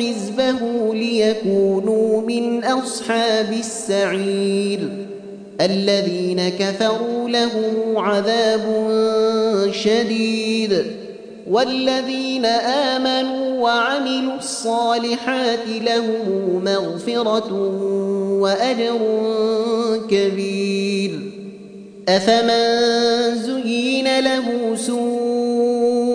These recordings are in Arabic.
حزبه ليكونوا من أصحاب السعير الذين كفروا لهم عذاب شديد والذين آمنوا وعملوا الصالحات لهم مغفرة وأجر كبير أفمن زين له سوء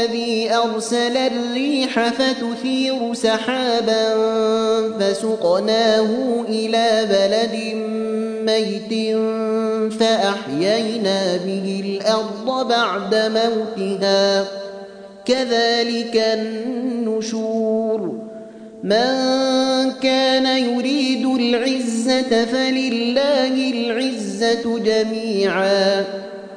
الذي أرسل الريح فتثير سحابا فسقناه إلى بلد ميت فأحيينا به الأرض بعد موتها كذلك النشور من كان يريد العزة فلله العزة جميعا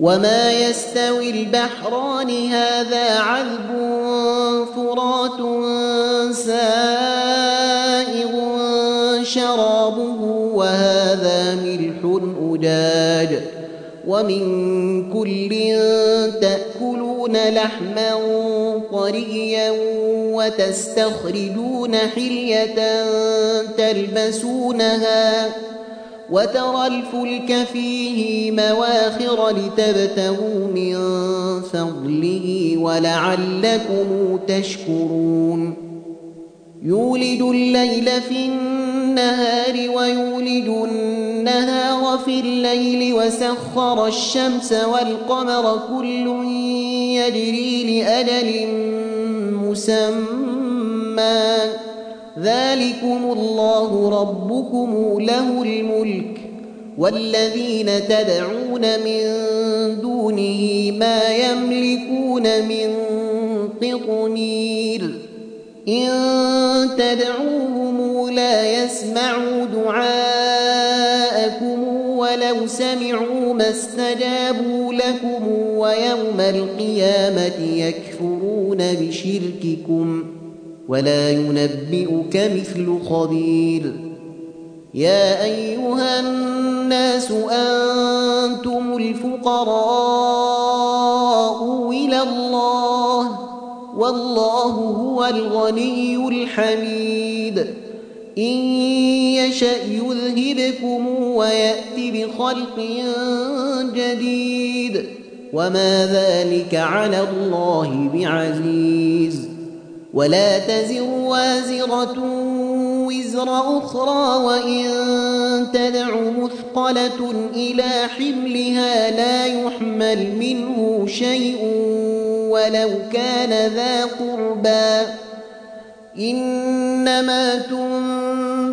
وما يستوي البحران هذا عذب فرات سائغ شرابه وهذا ملح أجاج ومن كل تأكلون لحما طريا وتستخرجون حلية تلبسونها وترى الفلك فيه مواخر لتبتغوا من فضله ولعلكم تشكرون. يولد الليل في النهار ويولد النهار في الليل وسخر الشمس والقمر كل يجري لأجل مسمى. ذلكم الله ربكم له الملك والذين تدعون من دونه ما يملكون من قطمير. إن تدعوهم لا يسمعوا دعاءكم ولو سمعوا ما استجابوا لكم ويوم القيامة يكفرون بشرككم. ولا ينبئك مثل خبير. يا أيها الناس أنتم الفقراء إلى الله والله هو الغني الحميد. إن يشأ يذهبكم ويأت بخلق جديد. وما ذلك على الله بعزيز. ولا تزر وازرة وزر أخرى وإن تدع مثقلة إلى حملها لا يحمل منه شيء ولو كان ذا قربى إنما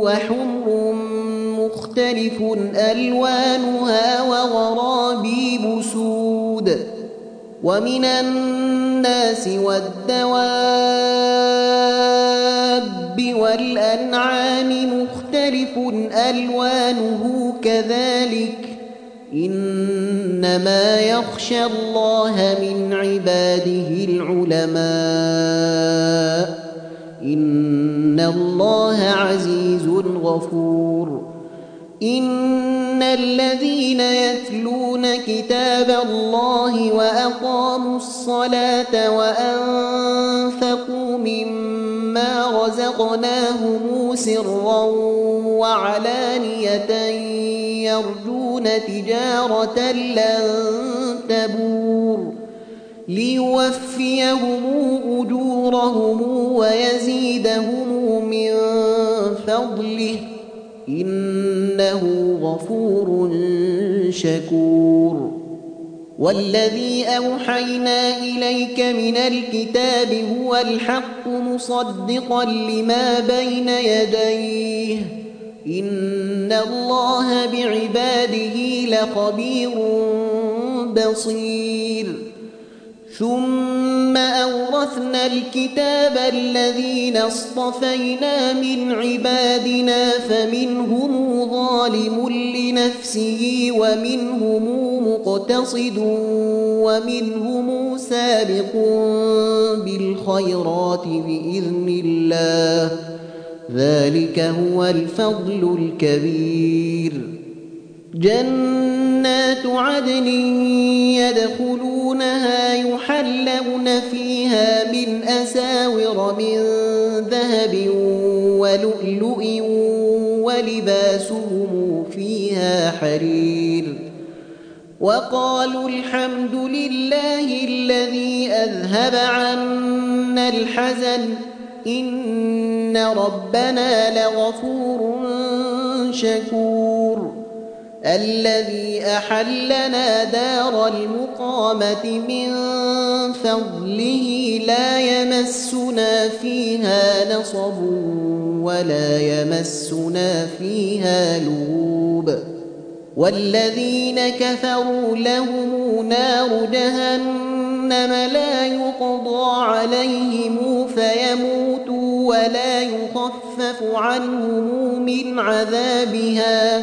وحمر مختلف ألوانها وغرابيب سود ومن الناس والدواب والأنعام مختلف ألوانه كذلك إنما يخشى الله من عباده العلماء إن الله عزيز غفور إن الذين يتلون كتاب الله وأقاموا الصلاة وأنفقوا مما رزقناهم سرا وعلانية يرجون تجارة لن تبور ليوفيهم أجورهم ويزيدهم من فضله. إنه غفور شكور. والذي أوحينا إليك من الكتاب هو الحق مصدقا لما بين يديه. إن الله بعباده لخبير بصير. ثم أورثنا الكتاب الذين اصطفينا من عبادنا فمنهم ظالم لنفسه ومنهم مقتصد ومنهم سابق بالخيرات بإذن الله. ذلك هو الفضل الكبير. جنات عدن يدخلونها يحلون فيها من أساور من ذهب ولؤلؤ ولباسهم فيها حرير وقالوا الحمد لله الذي أذهب عنا الحزن إن ربنا لغفور شكور الذي أحلنا دار المقامة من فضله لا يمسنا فيها نصب ولا يمسنا فيها لوب والذين كفروا لهم نار جهنم لا يقضى عليهم فيموتوا ولا يخفف عنهم من عذابها.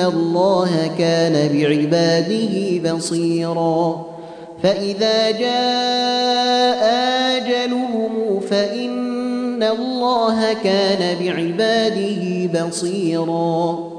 إن الله كان بعباده بصيرا فإذا جاء آجلهم فإن الله كان بعباده بصيراً